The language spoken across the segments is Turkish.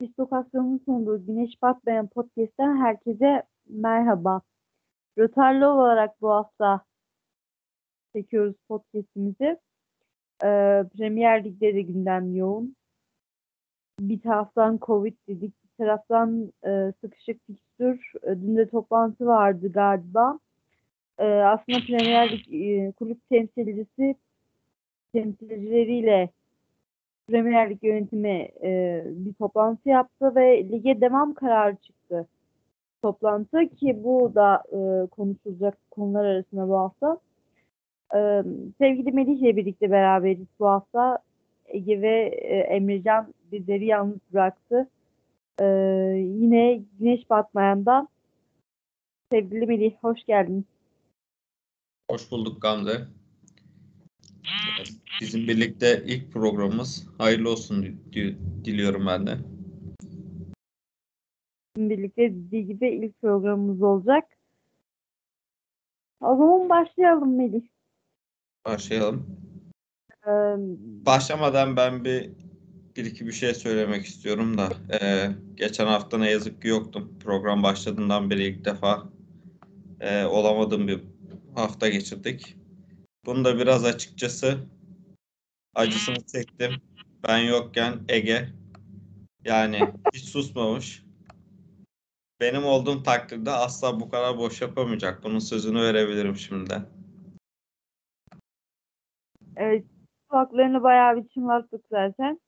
Distokasyon'un sunduğu Güneş Batmayan Podcast'ten herkese merhaba. Rötarlı olarak bu hafta çekiyoruz podcast'imizi. Ee, Premier Lig'de de gündem yoğun. Bir taraftan Covid dedik, bir taraftan e, sıkışık fikstür. E, dün de toplantı vardı galiba. E, aslında Premier Lig e, kulüp temsilcisi temsilcileriyle Premier Lig yönetimi e, bir toplantı yaptı ve lige devam kararı çıktı. Toplantı ki bu da e, konuşulacak konular arasında bu hafta. E, sevgili Melih ile birlikte beraberiz bu hafta. Ege ve e, Emrecan bizleri yalnız bıraktı. E, yine güneş batmayanda sevgili Melih hoş geldin. Hoş bulduk Gamze. Bizim birlikte ilk programımız. Hayırlı olsun diliyorum ben de. Birlikte dediği gibi ilk programımız olacak. O zaman başlayalım Melih. Başlayalım. Ee, Başlamadan ben bir bir iki bir şey söylemek istiyorum da e, geçen hafta ne yazık ki yoktum. Program başladığından beri ilk defa e, olamadığım bir hafta geçirdik. Bunu da biraz açıkçası acısını çektim. Ben yokken Ege yani hiç susmamış. Benim olduğum takdirde asla bu kadar boş yapamayacak. Bunun sözünü verebilirim şimdiden. Evet. Kulaklarını bayağı bir çınlattık zaten.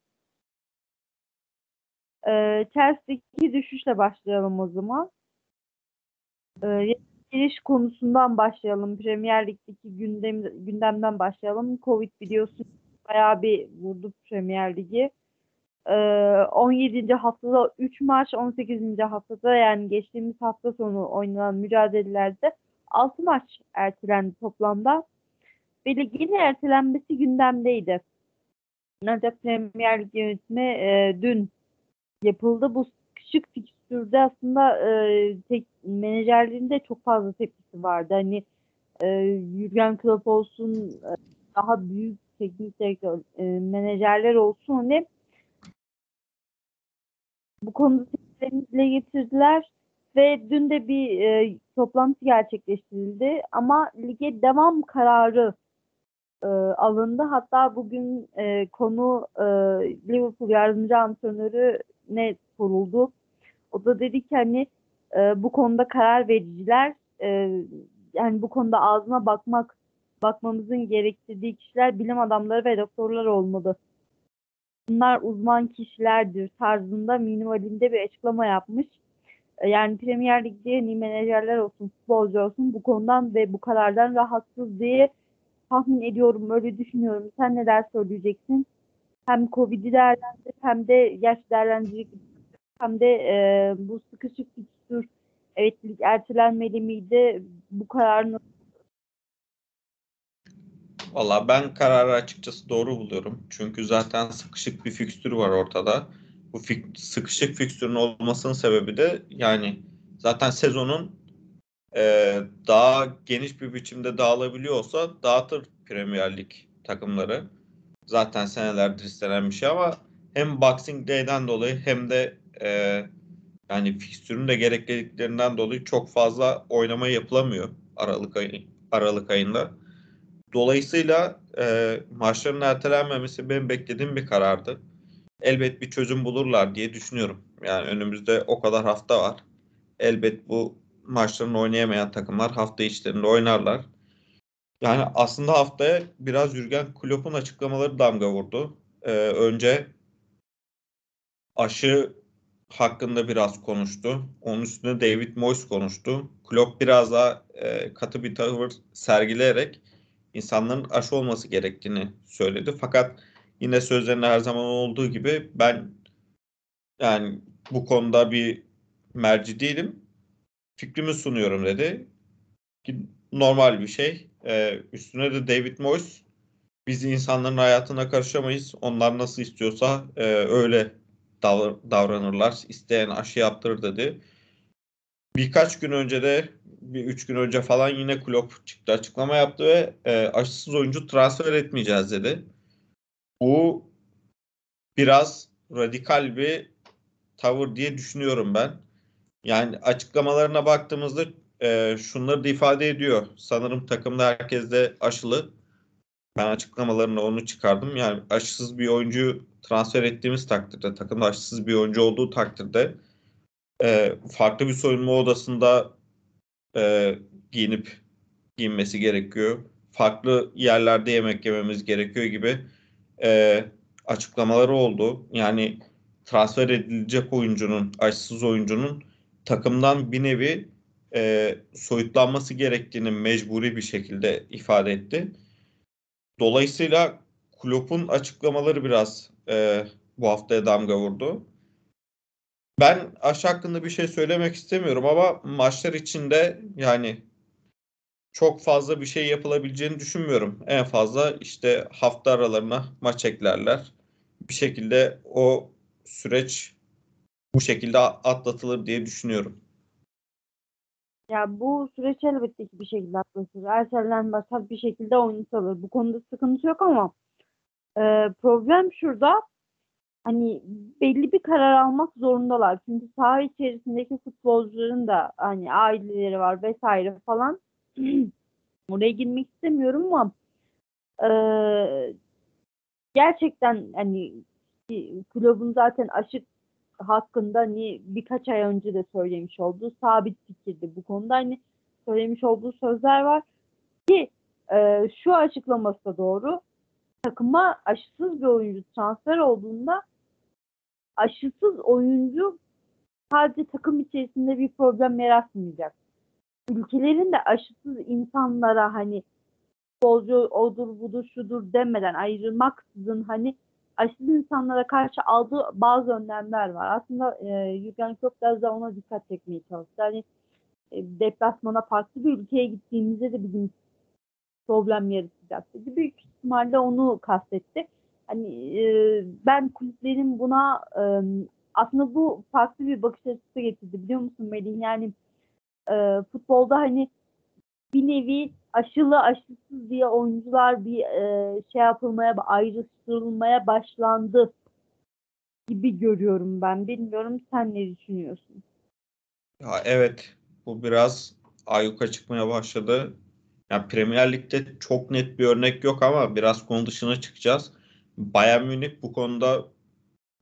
Ee, Chelsea'deki düşüşle başlayalım o zaman. Ee, giriş konusundan başlayalım. Premier Lig'deki gündem, gündemden başlayalım. Covid biliyorsun bayağı bir vurdu Premier Ligi. Ee, 17. haftada 3 maç, 18. haftada yani geçtiğimiz hafta sonu oynanan mücadelelerde 6 maç ertelendi toplamda. Ve ligin ertelenmesi gündemdeydi. Ancak Premier Lig yönetimi e, dün yapıldı. Bu küçük fikstürde aslında e, tek, menajerliğinde çok fazla tepkisi vardı. Hani e, Jurgen Klopp olsun e, daha büyük teknik direktör, e, menajerler olsun hani bu konuda dile getirdiler ve dün de bir e, toplantı gerçekleştirildi ama lige devam kararı e, alındı. Hatta bugün e, konu e, Liverpool yardımcı antrenörü ne soruldu. O da dedi ki hani e, bu konuda karar vericiler e, yani bu konuda ağzına bakmak bakmamızın gerektirdiği kişiler bilim adamları ve doktorlar olmalı. Bunlar uzman kişilerdir tarzında minimalinde bir açıklama yapmış. E, yani Premier Lig'de menajerler olsun, futbolcu olsun bu konudan ve bu karardan rahatsız diye tahmin ediyorum, öyle düşünüyorum. Sen neler söyleyeceksin? Hem Covid'i değerlendir hem de yaş değerlendirecek hem de e, bu sıkışık fikstür evet lig ertelenmeli miydi? Bu karar nasıl? Valla ben kararı açıkçası doğru buluyorum. Çünkü zaten sıkışık bir fikstür var ortada. Bu fik sıkışık fikstürün olmasının sebebi de yani zaten sezonun e, daha geniş bir biçimde dağılabiliyorsa dağıtır Premier Lig takımları. Zaten senelerdir istenen bir şey ama hem Boxing Day'den dolayı hem de e, yani fikstürün de gerekliliklerinden dolayı çok fazla oynama yapılamıyor Aralık ayı, Aralık ayında. Dolayısıyla e, maçların ertelenmemesi benim beklediğim bir karardı. Elbet bir çözüm bulurlar diye düşünüyorum. Yani önümüzde o kadar hafta var. Elbet bu maçlarını oynayamayan takımlar hafta içlerinde oynarlar. Yani aslında haftaya biraz Jürgen Klopp'un açıklamaları damga vurdu. Ee, önce aşı hakkında biraz konuştu. Onun üstüne David Moyes konuştu. Klopp biraz daha e, katı bir tavır sergileyerek insanların aşı olması gerektiğini söyledi. Fakat yine sözlerinde her zaman olduğu gibi ben yani bu konuda bir merci değilim. Fikrimi sunuyorum dedi. Normal bir şey. Ee, üstüne de David Moyes biz insanların hayatına karışamayız. Onlar nasıl istiyorsa e, öyle davranırlar. İsteyen aşı yaptırır dedi. Birkaç gün önce de bir üç gün önce falan yine Klopp çıktı açıklama yaptı ve e, aşısız oyuncu transfer etmeyeceğiz dedi. Bu biraz radikal bir tavır diye düşünüyorum ben. Yani açıklamalarına baktığımızda e, şunları da ifade ediyor. Sanırım takımda herkes de aşılı. Ben açıklamalarına onu çıkardım. Yani aşısız bir oyuncu transfer ettiğimiz takdirde, takımda aşısız bir oyuncu olduğu takdirde e, farklı bir soyunma odasında e, giyinip giyinmesi gerekiyor. Farklı yerlerde yemek yememiz gerekiyor gibi e, açıklamaları oldu. Yani transfer edilecek oyuncunun, aşısız oyuncunun takımdan bir nevi e, soyutlanması gerektiğini mecburi bir şekilde ifade etti. Dolayısıyla Klopp'un açıklamaları biraz e, bu haftaya damga vurdu. Ben aşı hakkında bir şey söylemek istemiyorum ama maçlar içinde yani çok fazla bir şey yapılabileceğini düşünmüyorum. En fazla işte hafta aralarına maç eklerler. Bir şekilde o süreç bu şekilde atlatılır diye düşünüyorum. Ya bu süreç elbette ki bir şekilde atlatılır. Ertelenmez bir şekilde oynatılır. Bu konuda sıkıntı yok ama e, problem şurada hani belli bir karar almak zorundalar. Çünkü saha içerisindeki futbolcuların da hani aileleri var vesaire falan. Oraya girmek istemiyorum ama e, gerçekten hani kulübün zaten aşık hakkında hani birkaç ay önce de söylemiş olduğu sabit fikirdi bu konuda hani söylemiş olduğu sözler var ki e, şu açıklaması da doğru takıma aşısız bir oyuncu transfer olduğunda aşısız oyuncu sadece takım içerisinde bir problem yaratmayacak. Ülkelerin de aşısız insanlara hani futbolcu odur budur şudur demeden ayrılmaksızın hani aşısız insanlara karşı aldığı bazı önlemler var. Aslında e, Jürgen Klopp biraz da ona dikkat çekmeye çalıştı. Hani e, deplasmana farklı bir ülkeye gittiğimizde de bizim problem yaratacak dedi. Büyük ihtimalle onu kastetti. Hani e, ben kulüplerin buna e, aslında bu farklı bir bakış açısı getirdi biliyor musun Melih? Yani e, futbolda hani bir nevi aşılı aşısız diye oyuncular bir e, şey yapılmaya ayrıştırılmaya başlandı gibi görüyorum ben. Bilmiyorum sen ne düşünüyorsun? Ya evet bu biraz ayyuka çıkmaya başladı. Yani Premier Lig'de çok net bir örnek yok ama biraz konu dışına çıkacağız. Bayern Münih bu konuda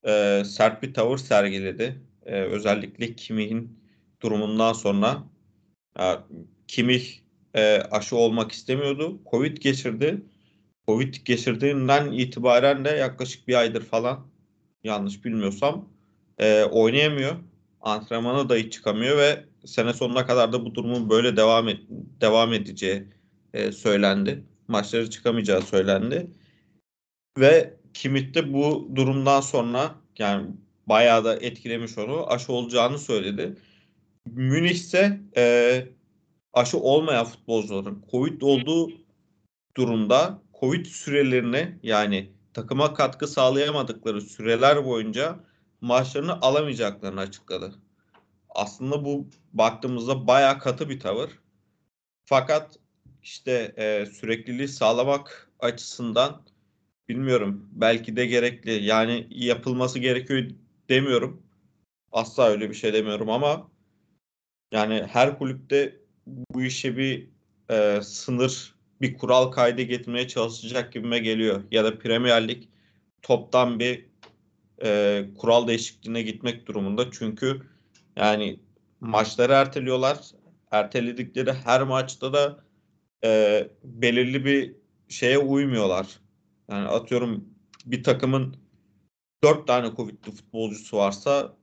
e, sert bir tavır sergiledi. E, özellikle Kimmich'in durumundan sonra. E, Kimmich e, aşı olmak istemiyordu. Covid geçirdi. Covid geçirdiğinden itibaren de yaklaşık bir aydır falan yanlış bilmiyorsam e, oynayamıyor. Antrenmana da hiç çıkamıyor ve sene sonuna kadar da bu durumun böyle devam et, devam edeceği e, söylendi. Maçları çıkamayacağı söylendi. Ve Kimmich de bu durumdan sonra yani bayağı da etkilemiş onu. Aşı olacağını söyledi. Münih ise e, aşı olmayan futbolcuların Covid olduğu durumda Covid sürelerini yani takıma katkı sağlayamadıkları süreler boyunca maaşlarını alamayacaklarını açıkladı. Aslında bu baktığımızda bayağı katı bir tavır. Fakat işte e, sürekliliği sağlamak açısından bilmiyorum. Belki de gerekli. Yani yapılması gerekiyor demiyorum. Asla öyle bir şey demiyorum ama yani her kulüpte bu işe bir e, sınır, bir kural kaydı getirmeye çalışacak gibime geliyor. Ya da Premier Lig toptan bir e, kural değişikliğine gitmek durumunda. Çünkü yani maçları erteliyorlar. Erteledikleri her maçta da e, belirli bir şeye uymuyorlar. Yani atıyorum bir takımın dört tane Covid'li futbolcusu varsa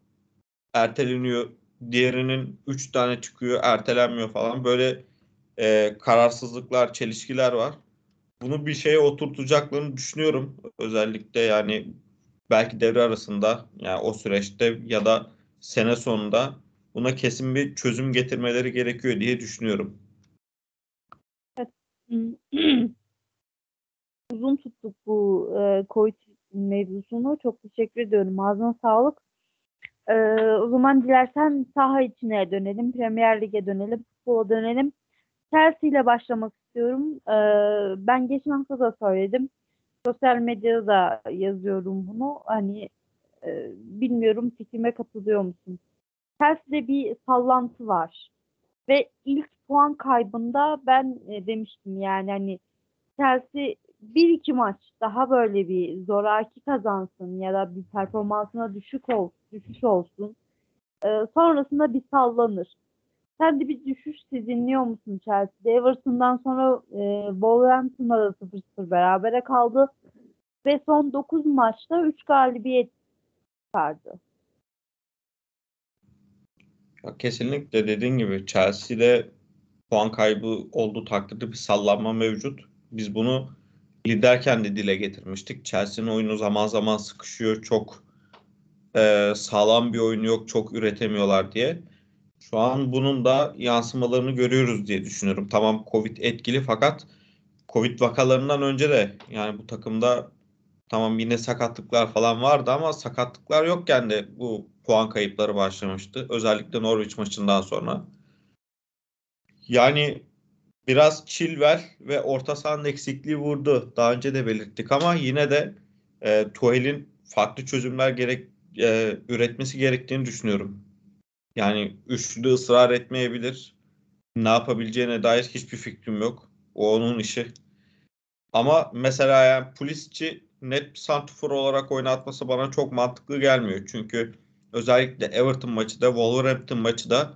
erteleniyor. Diğerinin üç tane çıkıyor, ertelenmiyor falan. Böyle e, kararsızlıklar, çelişkiler var. Bunu bir şeye oturtacaklarını düşünüyorum. Özellikle yani belki devre arasında yani o süreçte ya da sene sonunda buna kesin bir çözüm getirmeleri gerekiyor diye düşünüyorum. Uzun tuttuk bu e, Covid mevzusunu. Çok teşekkür ediyorum. Ağzına sağlık. E, o zaman dilersen saha içine dönelim. Premier Lig'e dönelim. Futbola dönelim. Chelsea ile başlamak istiyorum. E, ben geçen hafta da söyledim. Sosyal medyada da yazıyorum bunu. Hani Ee, bilmiyorum fikrime katılıyor musun? Chelsea'de bir sallantı var. Ve ilk puan kaybında ben e, demiştim yani hani Chelsea bir iki maç daha böyle bir zoraki kazansın ya da bir performansına düşük ol, düşüş olsun. Ee, sonrasında bir sallanır. Sen de bir düşüş sezinliyor musun Chelsea'de? Everton'dan sonra e, Wolverhampton'la da 0-0 berabere kaldı. Ve son 9 maçta 3 galibiyet çıkardı. Kesinlikle dediğin gibi Chelsea'de puan kaybı olduğu takdirde bir sallanma mevcut. Biz bunu liderken de dile getirmiştik. Chelsea'nin oyunu zaman zaman sıkışıyor. Çok e, sağlam bir oyun yok. Çok üretemiyorlar diye. Şu an bunun da yansımalarını görüyoruz diye düşünüyorum. Tamam Covid etkili fakat Covid vakalarından önce de yani bu takımda tamam yine sakatlıklar falan vardı ama sakatlıklar yokken de bu puan kayıpları başlamıştı. Özellikle Norwich maçından sonra. Yani biraz Chilwell ve orta sahanın eksikliği vurdu. Daha önce de belirttik ama yine de e, Tuhel'in farklı çözümler gerek e, üretmesi gerektiğini düşünüyorum. Yani üçlü ısrar etmeyebilir. Ne yapabileceğine dair hiçbir fikrim yok. O onun işi. Ama mesela yani Pulisic'i net bir santifor olarak oynatması bana çok mantıklı gelmiyor. Çünkü özellikle Everton maçı da Wolverhampton maçı da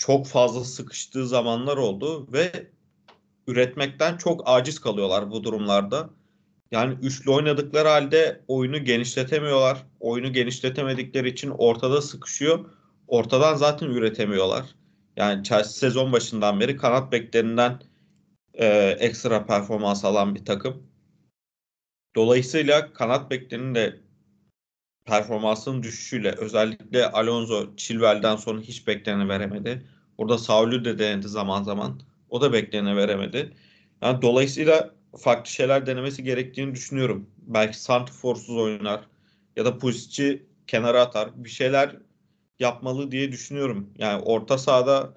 çok fazla sıkıştığı zamanlar oldu ve üretmekten çok aciz kalıyorlar bu durumlarda. Yani üçlü oynadıkları halde oyunu genişletemiyorlar. Oyunu genişletemedikleri için ortada sıkışıyor. Ortadan zaten üretemiyorlar. Yani Chelsea sezon başından beri kanat beklerinden e, ekstra performans alan bir takım. Dolayısıyla kanat beklerinin de performansının düşüşüyle özellikle Alonso Chilwell'den sonra hiç bekleneni veremedi. Orada Saul'ü de denedi zaman zaman. O da bekleneni veremedi. Yani dolayısıyla farklı şeyler denemesi gerektiğini düşünüyorum. Belki Santiforsuz oynar ya da Pulisic'i kenara atar. Bir şeyler yapmalı diye düşünüyorum. Yani orta sahada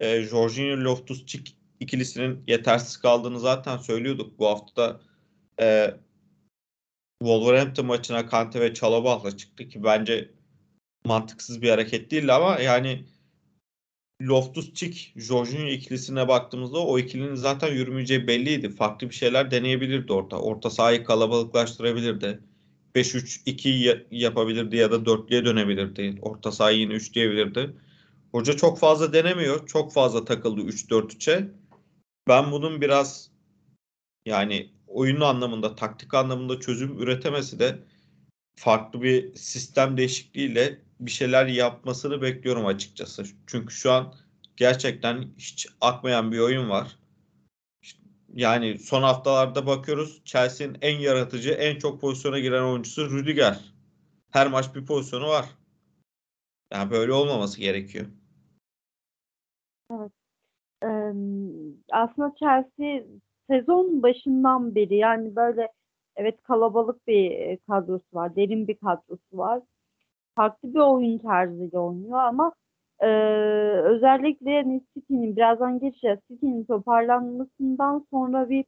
e, Jorginho Loftus-Cheek ikilisinin yetersiz kaldığını zaten söylüyorduk. Bu hafta e, Wolverhampton maçına Kante ve Çalabah'la çıktı ki bence mantıksız bir hareket değildi ama yani Loftus-Cheek, Jorginho ikilisine baktığımızda o ikilinin zaten yürümeyeceği belliydi. Farklı bir şeyler deneyebilirdi orta. Orta sahayı kalabalıklaştırabilirdi. 5-3-2 yapabilirdi ya da 4'lüye dönebilirdi. Orta sahayı yine 3 diyebilirdi. Hoca çok fazla denemiyor. Çok fazla takıldı 3-4-3'e. Ben bunun biraz yani oyun anlamında, taktik anlamında çözüm üretemesi de farklı bir sistem değişikliğiyle bir şeyler yapmasını bekliyorum açıkçası. Çünkü şu an gerçekten hiç akmayan bir oyun var. Yani son haftalarda bakıyoruz Chelsea'nin en yaratıcı, en çok pozisyona giren oyuncusu Rüdiger. Her maç bir pozisyonu var. Yani böyle olmaması gerekiyor. Evet. Ee, aslında Chelsea sezon başından beri yani böyle evet kalabalık bir kadrosu var, derin bir kadrosu var. Farklı bir oyun tarzıyla oynuyor ama e, özellikle hani City'nin birazdan geçeceğiz. City'nin toparlanmasından sonra bir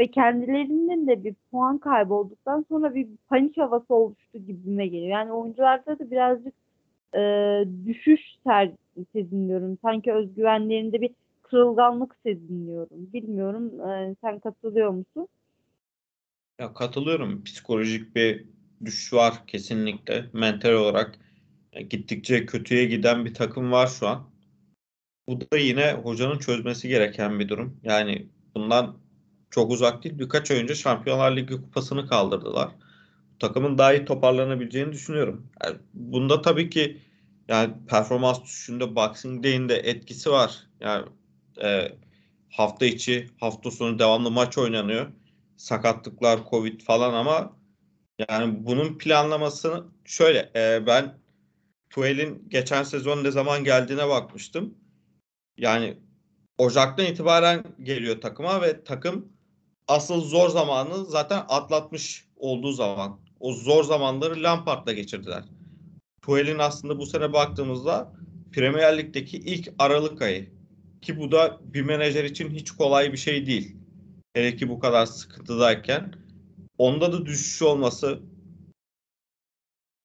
ve kendilerinin de bir puan kaybı olduktan sonra bir panik havası oluştu gibime geliyor. Yani oyuncularda da birazcık e, düşüş ser, sezinliyorum. Sanki özgüvenlerinde bir kırılganlık sezinliyorum. Bilmiyorum e, sen katılıyor musun? Ya katılıyorum. Psikolojik bir düşüş var kesinlikle. Mental olarak gittikçe kötüye giden bir takım var şu an. Bu da yine hocanın çözmesi gereken bir durum. Yani bundan çok uzak değil. Birkaç ay önce Şampiyonlar Ligi kupasını kaldırdılar. Takımın daha iyi toparlanabileceğini düşünüyorum. Yani bunda tabii ki yani performans düşüşünde Boxing Day'in etkisi var. Yani e, hafta içi, hafta sonu devamlı maç oynanıyor. Sakatlıklar, Covid falan ama yani bunun planlamasını şöyle e, ben Tuel'in geçen sezon ne zaman geldiğine bakmıştım. Yani Ocak'tan itibaren geliyor takıma ve takım asıl zor zamanı zaten atlatmış olduğu zaman. O zor zamanları Lampard'la geçirdiler. Tuel'in aslında bu sene baktığımızda Premier Lig'deki ilk Aralık ayı. Ki bu da bir menajer için hiç kolay bir şey değil. Hele ki bu kadar sıkıntıdayken. Onda da düşüş olması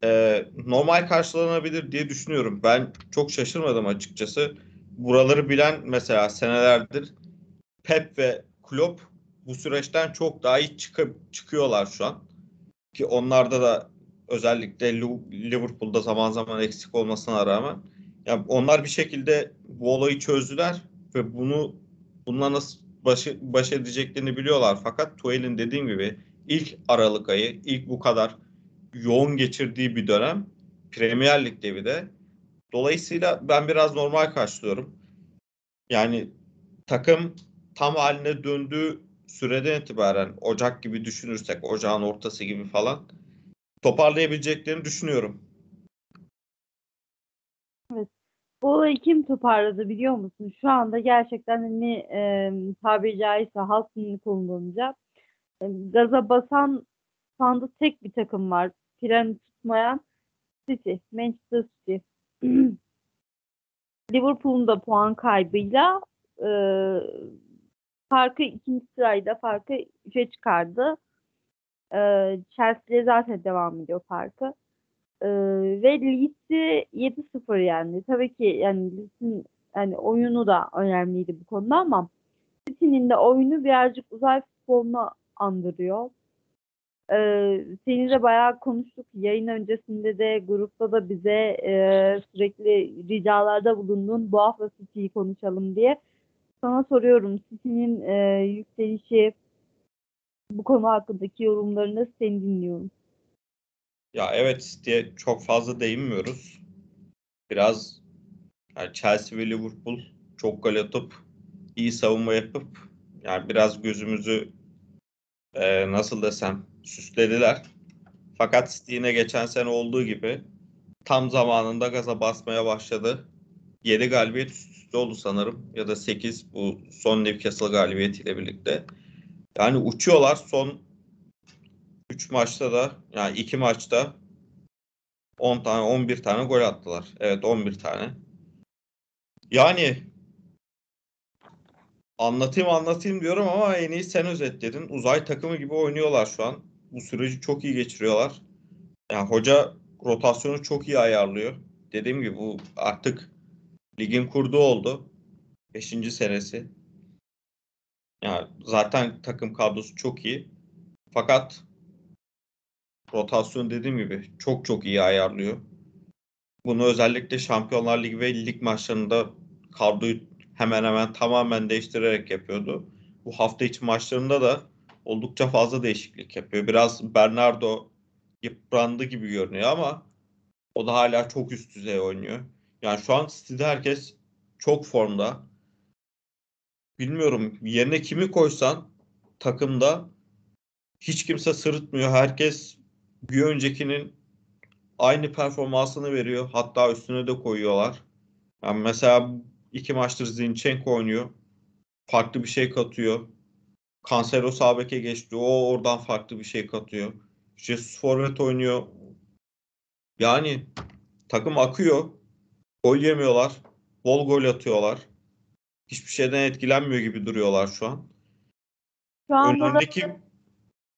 e, normal karşılanabilir diye düşünüyorum. Ben çok şaşırmadım açıkçası. Buraları bilen mesela senelerdir Pep ve Klopp bu süreçten çok daha iyi çıkıp çıkıyorlar şu an. Ki onlarda da özellikle Liverpool'da zaman zaman eksik olmasına rağmen yani onlar bir şekilde bu olayı çözdüler ve bunu bununla nasıl baş, baş edeceklerini biliyorlar. Fakat Tuel'in dediğim gibi ilk Aralık ayı, ilk bu kadar yoğun geçirdiği bir dönem Premier Lig'de bir de. Dolayısıyla ben biraz normal karşılıyorum. Yani takım tam haline döndüğü süreden itibaren Ocak gibi düşünürsek, Ocağın ortası gibi falan toparlayabileceklerini düşünüyorum. Bu olayı kim toparladı biliyor musun? Şu anda gerçekten hani e, tabiri caizse halk dilini kullanınca e, gaza basan şu anda tek bir takım var. Freni tutmayan City, Manchester City. Liverpool'un da puan kaybıyla e, farkı ikinci sırayla farkı 3'e çıkardı. E, Chelsea zaten devam ediyor farkı. E, ve Leeds'i 7-0 yendi. Tabii ki yani Leeds'in yani oyunu da önemliydi bu konuda ama City'nin de oyunu birazcık uzay futbolunu andırıyor. Ee, seninle bayağı konuştuk. Yayın öncesinde de grupta da bize e, sürekli ricalarda bulundun. Bu hafta City'yi konuşalım diye. Sana soruyorum. City'nin e, yükselişi bu konu hakkındaki yorumlarını seni dinliyorum. Ya evet diye çok fazla değinmiyoruz. Biraz yani Chelsea ve Liverpool çok gol atıp iyi savunma yapıp yani biraz gözümüzü e, nasıl desem süslediler. Fakat yine geçen sene olduğu gibi tam zamanında gaza basmaya başladı. 7 galibiyet üst üste oldu sanırım ya da 8 bu son Newcastle galibiyetiyle birlikte. Yani uçuyorlar son 3 maçta da yani 2 maçta 10 tane 11 tane gol attılar. Evet 11 tane. Yani anlatayım anlatayım diyorum ama en iyi sen özetledin. Uzay takımı gibi oynuyorlar şu an. Bu süreci çok iyi geçiriyorlar. Yani hoca rotasyonu çok iyi ayarlıyor. Dediğim gibi bu artık ligin kurdu oldu. Beşinci senesi. Yani zaten takım kadrosu çok iyi. Fakat rotasyon dediğim gibi çok çok iyi ayarlıyor. Bunu özellikle Şampiyonlar Ligi ve lig maçlarında kadroyu hemen hemen tamamen değiştirerek yapıyordu. Bu hafta içi maçlarında da oldukça fazla değişiklik yapıyor. Biraz Bernardo yıprandı gibi görünüyor ama o da hala çok üst düzey oynuyor. Yani şu an City'de herkes çok formda. Bilmiyorum yerine kimi koysan takımda hiç kimse sırıtmıyor. Herkes bir öncekinin aynı performansını veriyor. Hatta üstüne de koyuyorlar. Yani mesela iki maçtır Zinchenko oynuyor. Farklı bir şey katıyor. Cancelo sağ beke geçti. O oradan farklı bir şey katıyor. Jesus forvet oynuyor. Yani takım akıyor. Gol yemiyorlar. Bol gol atıyorlar. Hiçbir şeyden etkilenmiyor gibi duruyorlar şu an. Şu anda Önündeki...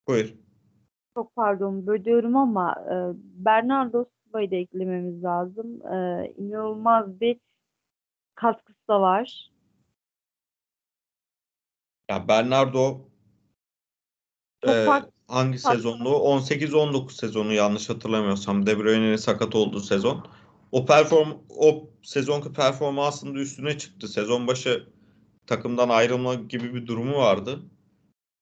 Buyur. Çok pardon bölüyorum ama e, Bernardo Silva'yı da eklememiz lazım. E, inanılmaz bir katkısı da var. Ya Bernardo Çok e, farklı hangi farklı. sezonlu? 18-19 sezonu yanlış hatırlamıyorsam De Bruyne'nin sakat olduğu sezon. O perform o sezonki performansının üstüne çıktı. Sezon başı takımdan ayrılma gibi bir durumu vardı.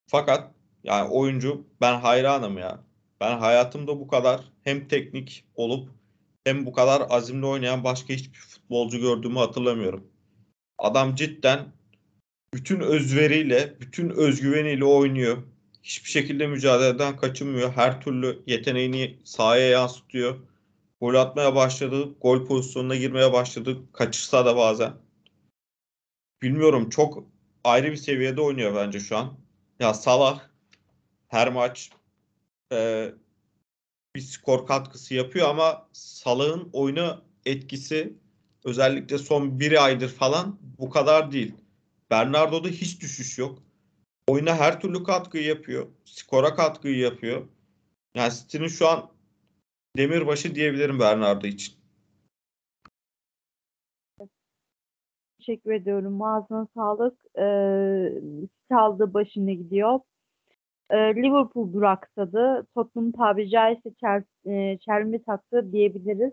Fakat yani oyuncu ben hayranım ya. Ben hayatımda bu kadar hem teknik olup hem bu kadar azimli oynayan başka hiçbir futbolcu gördüğümü hatırlamıyorum. Adam cidden bütün özveriyle, bütün özgüveniyle oynuyor. Hiçbir şekilde mücadeleden kaçınmıyor. Her türlü yeteneğini sahaya yansıtıyor. Gol atmaya başladı. Gol pozisyonuna girmeye başladı. Kaçırsa da bazen. Bilmiyorum çok ayrı bir seviyede oynuyor bence şu an. Ya Salah her maç e, bir skor katkısı yapıyor ama Salah'ın oyuna etkisi özellikle son bir aydır falan bu kadar değil. Bernardo'da hiç düşüş yok. Oyuna her türlü katkıyı yapıyor. Skora katkıyı yapıyor. Yani City'nin şu an demirbaşı diyebilirim Bernardo için. Teşekkür ediyorum. Ağzına sağlık. Ee, çaldı başına gidiyor. Ee, Liverpool duraksadı. Tottenham tabiri caizse çel, e, çelme taktı diyebiliriz.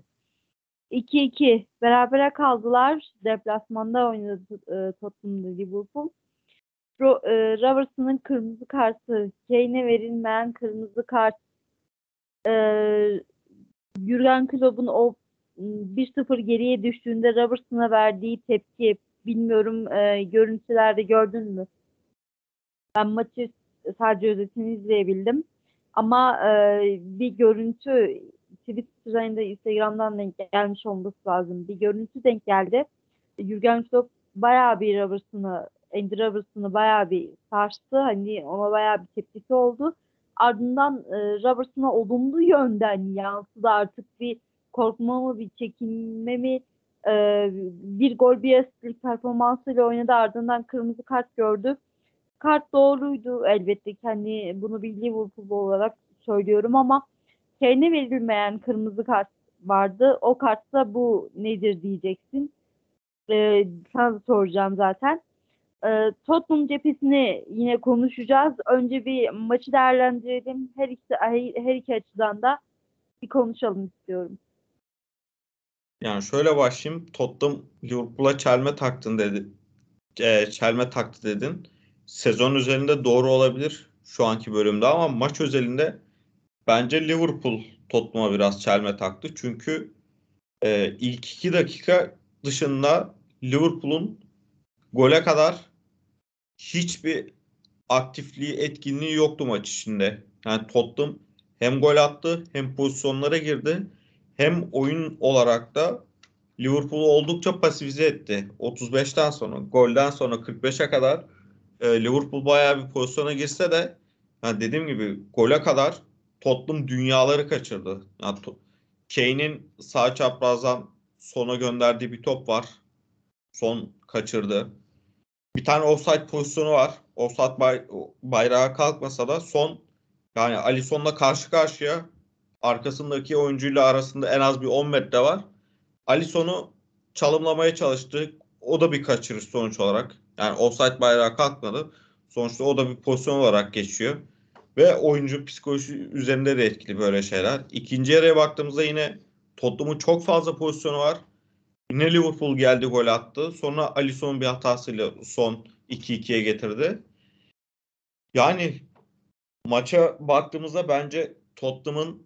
2-2 berabere kaldılar. Deplasmanda oynadı e, Tottenham'da Liverpool. Ro, e, Robertson'ın kırmızı kartı, Kane'e verilmeyen kırmızı kart, e, Jurgen Klopp'un o 1-0 geriye düştüğünde Robertson'a verdiği tepki bilmiyorum e, görüntülerde gördün mü? Ben maçı sadece özetini izleyebildim. Ama e, bir görüntü Twitter'dan da Instagram'dan denk gelmiş olması lazım. Bir görüntü denk geldi. Jurgen Klopp bayağı bir Robertson'ı Andy Robertson'ı bayağı bir sarstı. Hani ona bayağı bir tepkisi oldu. Ardından e, Robertson'a olumlu yönden yansıdı artık bir korkma mı bir çekinme mi e, bir gol bir asistlik performansıyla oynadı ardından kırmızı kart gördü. Kart doğruydu elbette ki hani bunu bir Liverpool olarak söylüyorum ama kendine verilmeyen kırmızı kart vardı. O kartta bu nedir diyeceksin. Ee, sana da soracağım zaten. Ee, Tottenham cephesini yine konuşacağız. Önce bir maçı değerlendirelim. Her iki, her iki açıdan da bir konuşalım istiyorum. Yani şöyle başlayayım. Tottenham Liverpool'a çelme taktın dedi. E, çelme taktı dedin. Sezon üzerinde doğru olabilir şu anki bölümde ama maç özelinde bence Liverpool Tottenham'a biraz çelme taktı. Çünkü e, ilk iki dakika dışında Liverpool'un gole kadar hiçbir aktifliği, etkinliği yoktu maç içinde. Yani Tottenham hem gol attı hem pozisyonlara girdi hem oyun olarak da Liverpool'u oldukça pasifize etti. 35'ten sonra, golden sonra 45'e kadar e, Liverpool bayağı bir pozisyona girse de yani dediğim gibi gole kadar Tottenham dünyaları kaçırdı. Yani Kane'in sağ çaprazdan sona gönderdiği bir top var. Son kaçırdı. Bir tane offside pozisyonu var. Offside bay, bayrağı kalkmasa da son yani Alisson'la karşı karşıya arkasındaki oyuncuyla arasında en az bir 10 metre var. Alisson'u çalımlamaya çalıştı. O da bir kaçırış sonuç olarak. Yani offside bayrağı kalkmadı. Sonuçta o da bir pozisyon olarak geçiyor. Ve oyuncu psikolojisi üzerinde de etkili böyle şeyler. İkinci yarıya baktığımızda yine Tottenham'ın çok fazla pozisyonu var. Yine Liverpool geldi gol attı. Sonra Alisson bir hatasıyla son 2-2'ye getirdi. Yani maça baktığımızda bence Tottenham'ın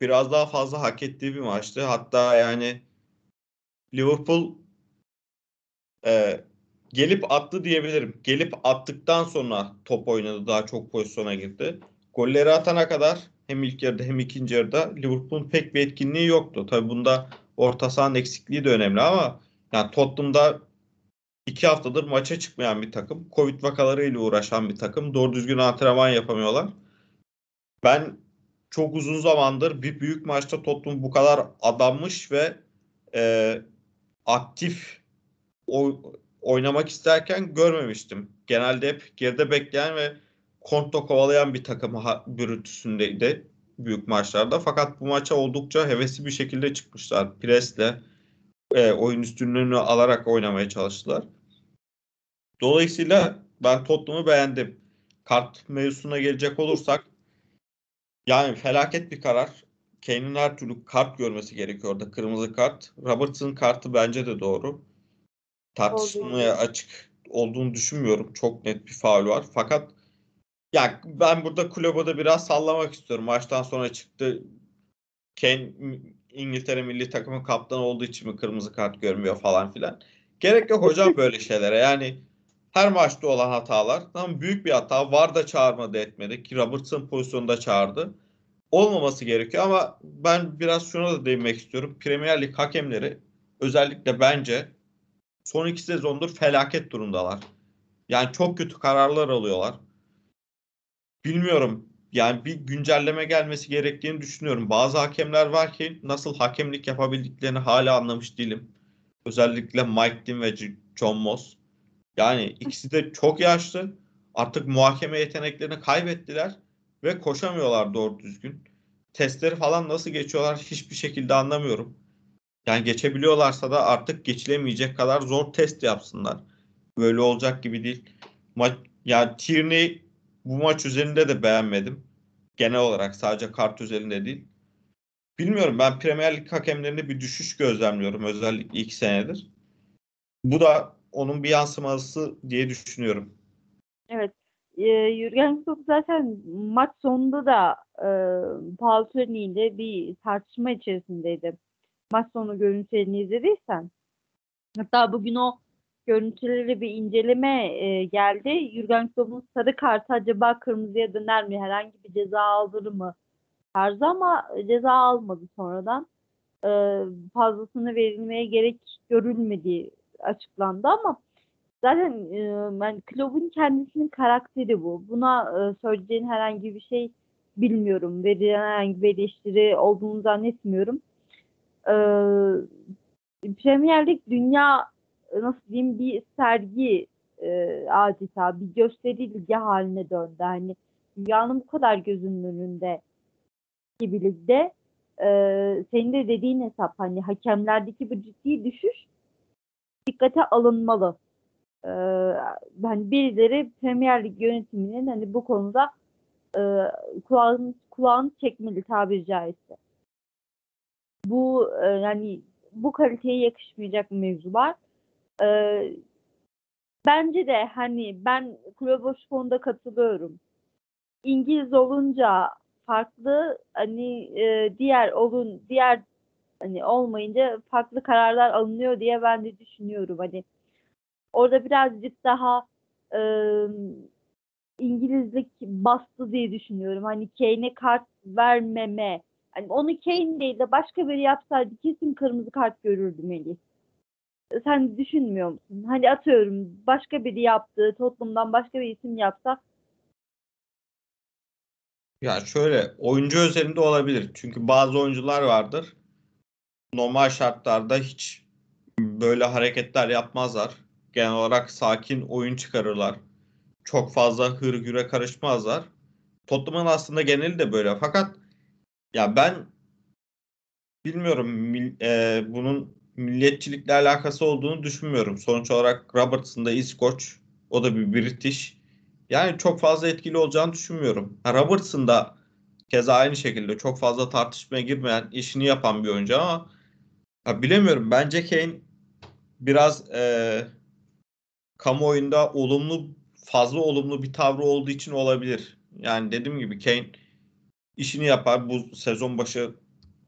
biraz daha fazla hak ettiği bir maçtı. Hatta yani Liverpool e, gelip attı diyebilirim. Gelip attıktan sonra top oynadı. Daha çok pozisyona girdi. Golleri atana kadar hem ilk yarıda hem ikinci yarıda Liverpool'un pek bir etkinliği yoktu. Tabi bunda orta sahanın eksikliği de önemli ama yani Tottenham'da iki haftadır maça çıkmayan bir takım. Covid vakalarıyla uğraşan bir takım. Doğru düzgün antrenman yapamıyorlar. Ben çok uzun zamandır bir büyük maçta Tottenham bu kadar adanmış ve e, aktif oynamak isterken görmemiştim. Genelde hep geride bekleyen ve kontra kovalayan bir takım bürüntüsündeydi büyük maçlarda. Fakat bu maça oldukça hevesli bir şekilde çıkmışlar. Presle e, oyun üstünlüğünü alarak oynamaya çalıştılar. Dolayısıyla ben Tottenham'ı beğendim. Kart mevzusuna gelecek olursak yani felaket bir karar. Kane'in her türlü kart görmesi gerekiyor orada. Kırmızı kart. Roberts'ın kartı bence de doğru. Tartışmaya açık olduğunu düşünmüyorum. Çok net bir faul var. Fakat ya ben burada kulübede biraz sallamak istiyorum. Maçtan sonra çıktı. Kane İngiltere milli takımın kaptanı olduğu için mi kırmızı kart görmüyor falan filan. Gerek yok hocam böyle şeylere. Yani her maçta olan hatalar. Tam büyük bir hata. Var da çağırmadı etmedi ki Robertson pozisyonda çağırdı. Olmaması gerekiyor ama ben biraz şuna da değinmek istiyorum. Premier Lig hakemleri özellikle bence son iki sezondur felaket durumdalar. Yani çok kötü kararlar alıyorlar. Bilmiyorum. Yani bir güncelleme gelmesi gerektiğini düşünüyorum. Bazı hakemler var ki nasıl hakemlik yapabildiklerini hala anlamış değilim. Özellikle Mike Dean ve John Moss. Yani ikisi de çok yaşlı. Artık muhakeme yeteneklerini kaybettiler ve koşamıyorlar doğru düzgün. testleri falan nasıl geçiyorlar hiçbir şekilde anlamıyorum. Yani geçebiliyorlarsa da artık geçilemeyecek kadar zor test yapsınlar. Böyle olacak gibi değil. Maç yani Tierney bu maç üzerinde de beğenmedim. Genel olarak sadece kart üzerinde değil. Bilmiyorum ben Premier Lig hakemlerinde bir düşüş gözlemliyorum özellikle ilk senedir. Bu da onun bir yansıması diye düşünüyorum. Evet. E, Jurgen Klopp zaten maç sonunda da e, Paul Turney ile bir tartışma içerisindeydi. Maç sonu görüntülerini izlediysen. Hatta bugün o görüntüleri bir inceleme e, geldi. Jurgen Klopp'un sarı kartı acaba kırmızıya döner mi? Herhangi bir ceza aldırır mı? Tarzı ama ceza almadı sonradan. E, fazlasını verilmeye gerek görülmediği açıklandı ama zaten e, ben Klopp'un kendisinin karakteri bu. Buna e, söyleyeceğin herhangi bir şey bilmiyorum. Verilen herhangi bir eleştiri olduğunu zannetmiyorum. E, Premier Lig dünya nasıl diyeyim bir sergi e, adeta bir gösteri ligi haline döndü. Hani dünyanın bu kadar gözünün önünde gibi ligde e, senin de dediğin hesap hani hakemlerdeki bu ciddi düşüş dikkate alınmalı. E, hani birileri Premier Lig yönetiminin hani bu konuda e, kulağını, kulağını çekmeli tabiri caizse. Bu e, yani bu kaliteye yakışmayacak mevzular. Ee, bence de hani ben Kloboş konuda katılıyorum. İngiliz olunca farklı hani e, diğer olun diğer hani olmayınca farklı kararlar alınıyor diye ben de düşünüyorum hani orada birazcık daha e, İngilizlik bastı diye düşünüyorum. Hani Kane'e kart vermeme. Hani onu Kane değil de başka biri yapsaydı kesin kırmızı kart görürdü Melih sen düşünmüyor musun? Hani atıyorum başka biri yaptı, Tottenham'dan başka bir isim yapsa. Ya şöyle oyuncu özelinde olabilir. Çünkü bazı oyuncular vardır. Normal şartlarda hiç böyle hareketler yapmazlar. Genel olarak sakin oyun çıkarırlar. Çok fazla hır güre karışmazlar. Tottenham'ın aslında geneli de böyle. Fakat ya ben bilmiyorum e, bunun milliyetçilikle alakası olduğunu düşünmüyorum. Sonuç olarak Robertson da İskoç. O da bir British. Yani çok fazla etkili olacağını düşünmüyorum. Robertson da keza aynı şekilde çok fazla tartışmaya girmeyen, işini yapan bir oyuncu ama ya bilemiyorum. Bence Kane biraz e, kamuoyunda olumlu fazla olumlu bir tavrı olduğu için olabilir. Yani dediğim gibi Kane işini yapar. Bu sezon başı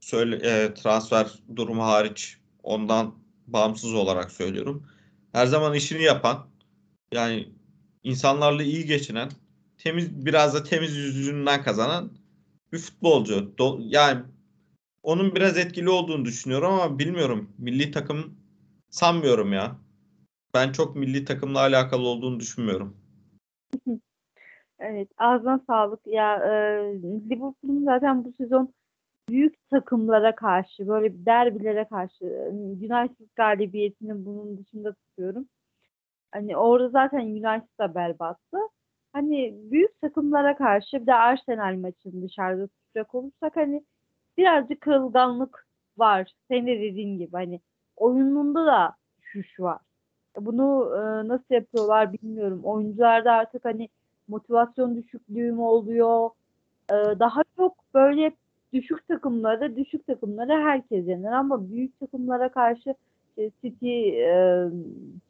söyle, e, transfer durumu hariç Ondan bağımsız olarak söylüyorum. Her zaman işini yapan, yani insanlarla iyi geçinen, temiz biraz da temiz yüzünden kazanan bir futbolcu. Do, yani onun biraz etkili olduğunu düşünüyorum ama bilmiyorum. Milli takım sanmıyorum ya. Ben çok milli takımla alakalı olduğunu düşünmüyorum. Evet, ağzına sağlık. Ya e, Liverpool'un zaten bu sezon büyük takımlara karşı böyle derbilere karşı United galibiyetini bunun dışında tutuyorum. Hani orada zaten United da berbattı. Hani büyük takımlara karşı bir de Arsenal maçını dışarıda tutacak olursak hani birazcık kırılganlık var. Senin de dediğin gibi hani oyununda da düşüş var. Bunu e, nasıl yapıyorlar bilmiyorum. Oyuncularda artık hani motivasyon düşüklüğü oluyor? E, daha çok böyle düşük takımlara düşük takımlara herkes yener ama büyük takımlara karşı City, e,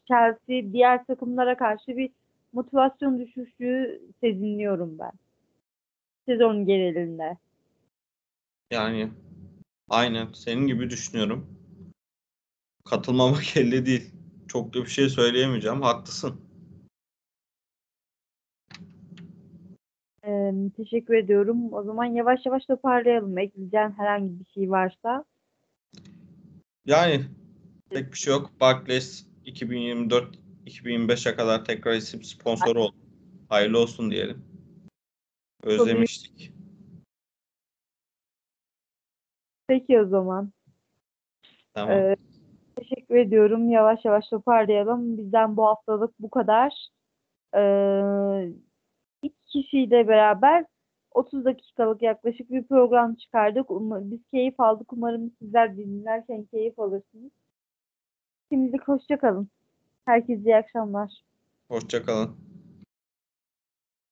Chelsea diğer takımlara karşı bir motivasyon düşüşü sezinliyorum ben. Sezon genelinde. Yani aynen senin gibi düşünüyorum. Katılmamak elde değil. Çok da bir şey söyleyemeyeceğim. Haklısın. Ee, teşekkür ediyorum. O zaman yavaş yavaş toparlayalım. Ekleyeceğin herhangi bir şey varsa. Yani tek bir şey yok. Barclays 2024-2025'e kadar tekrar isim sponsoru oldu. Hayırlı olsun diyelim. Özlemiştik. Peki o zaman. Tamam. Ee, teşekkür ediyorum. Yavaş yavaş toparlayalım. Bizden bu haftalık bu kadar. Ee, kişiyle beraber 30 dakikalık yaklaşık bir program çıkardık. Biz keyif aldık. Umarım sizler dinlerken keyif alırsınız. Şimdilik hoşça kalın. Herkese iyi akşamlar. Hoşça kalın.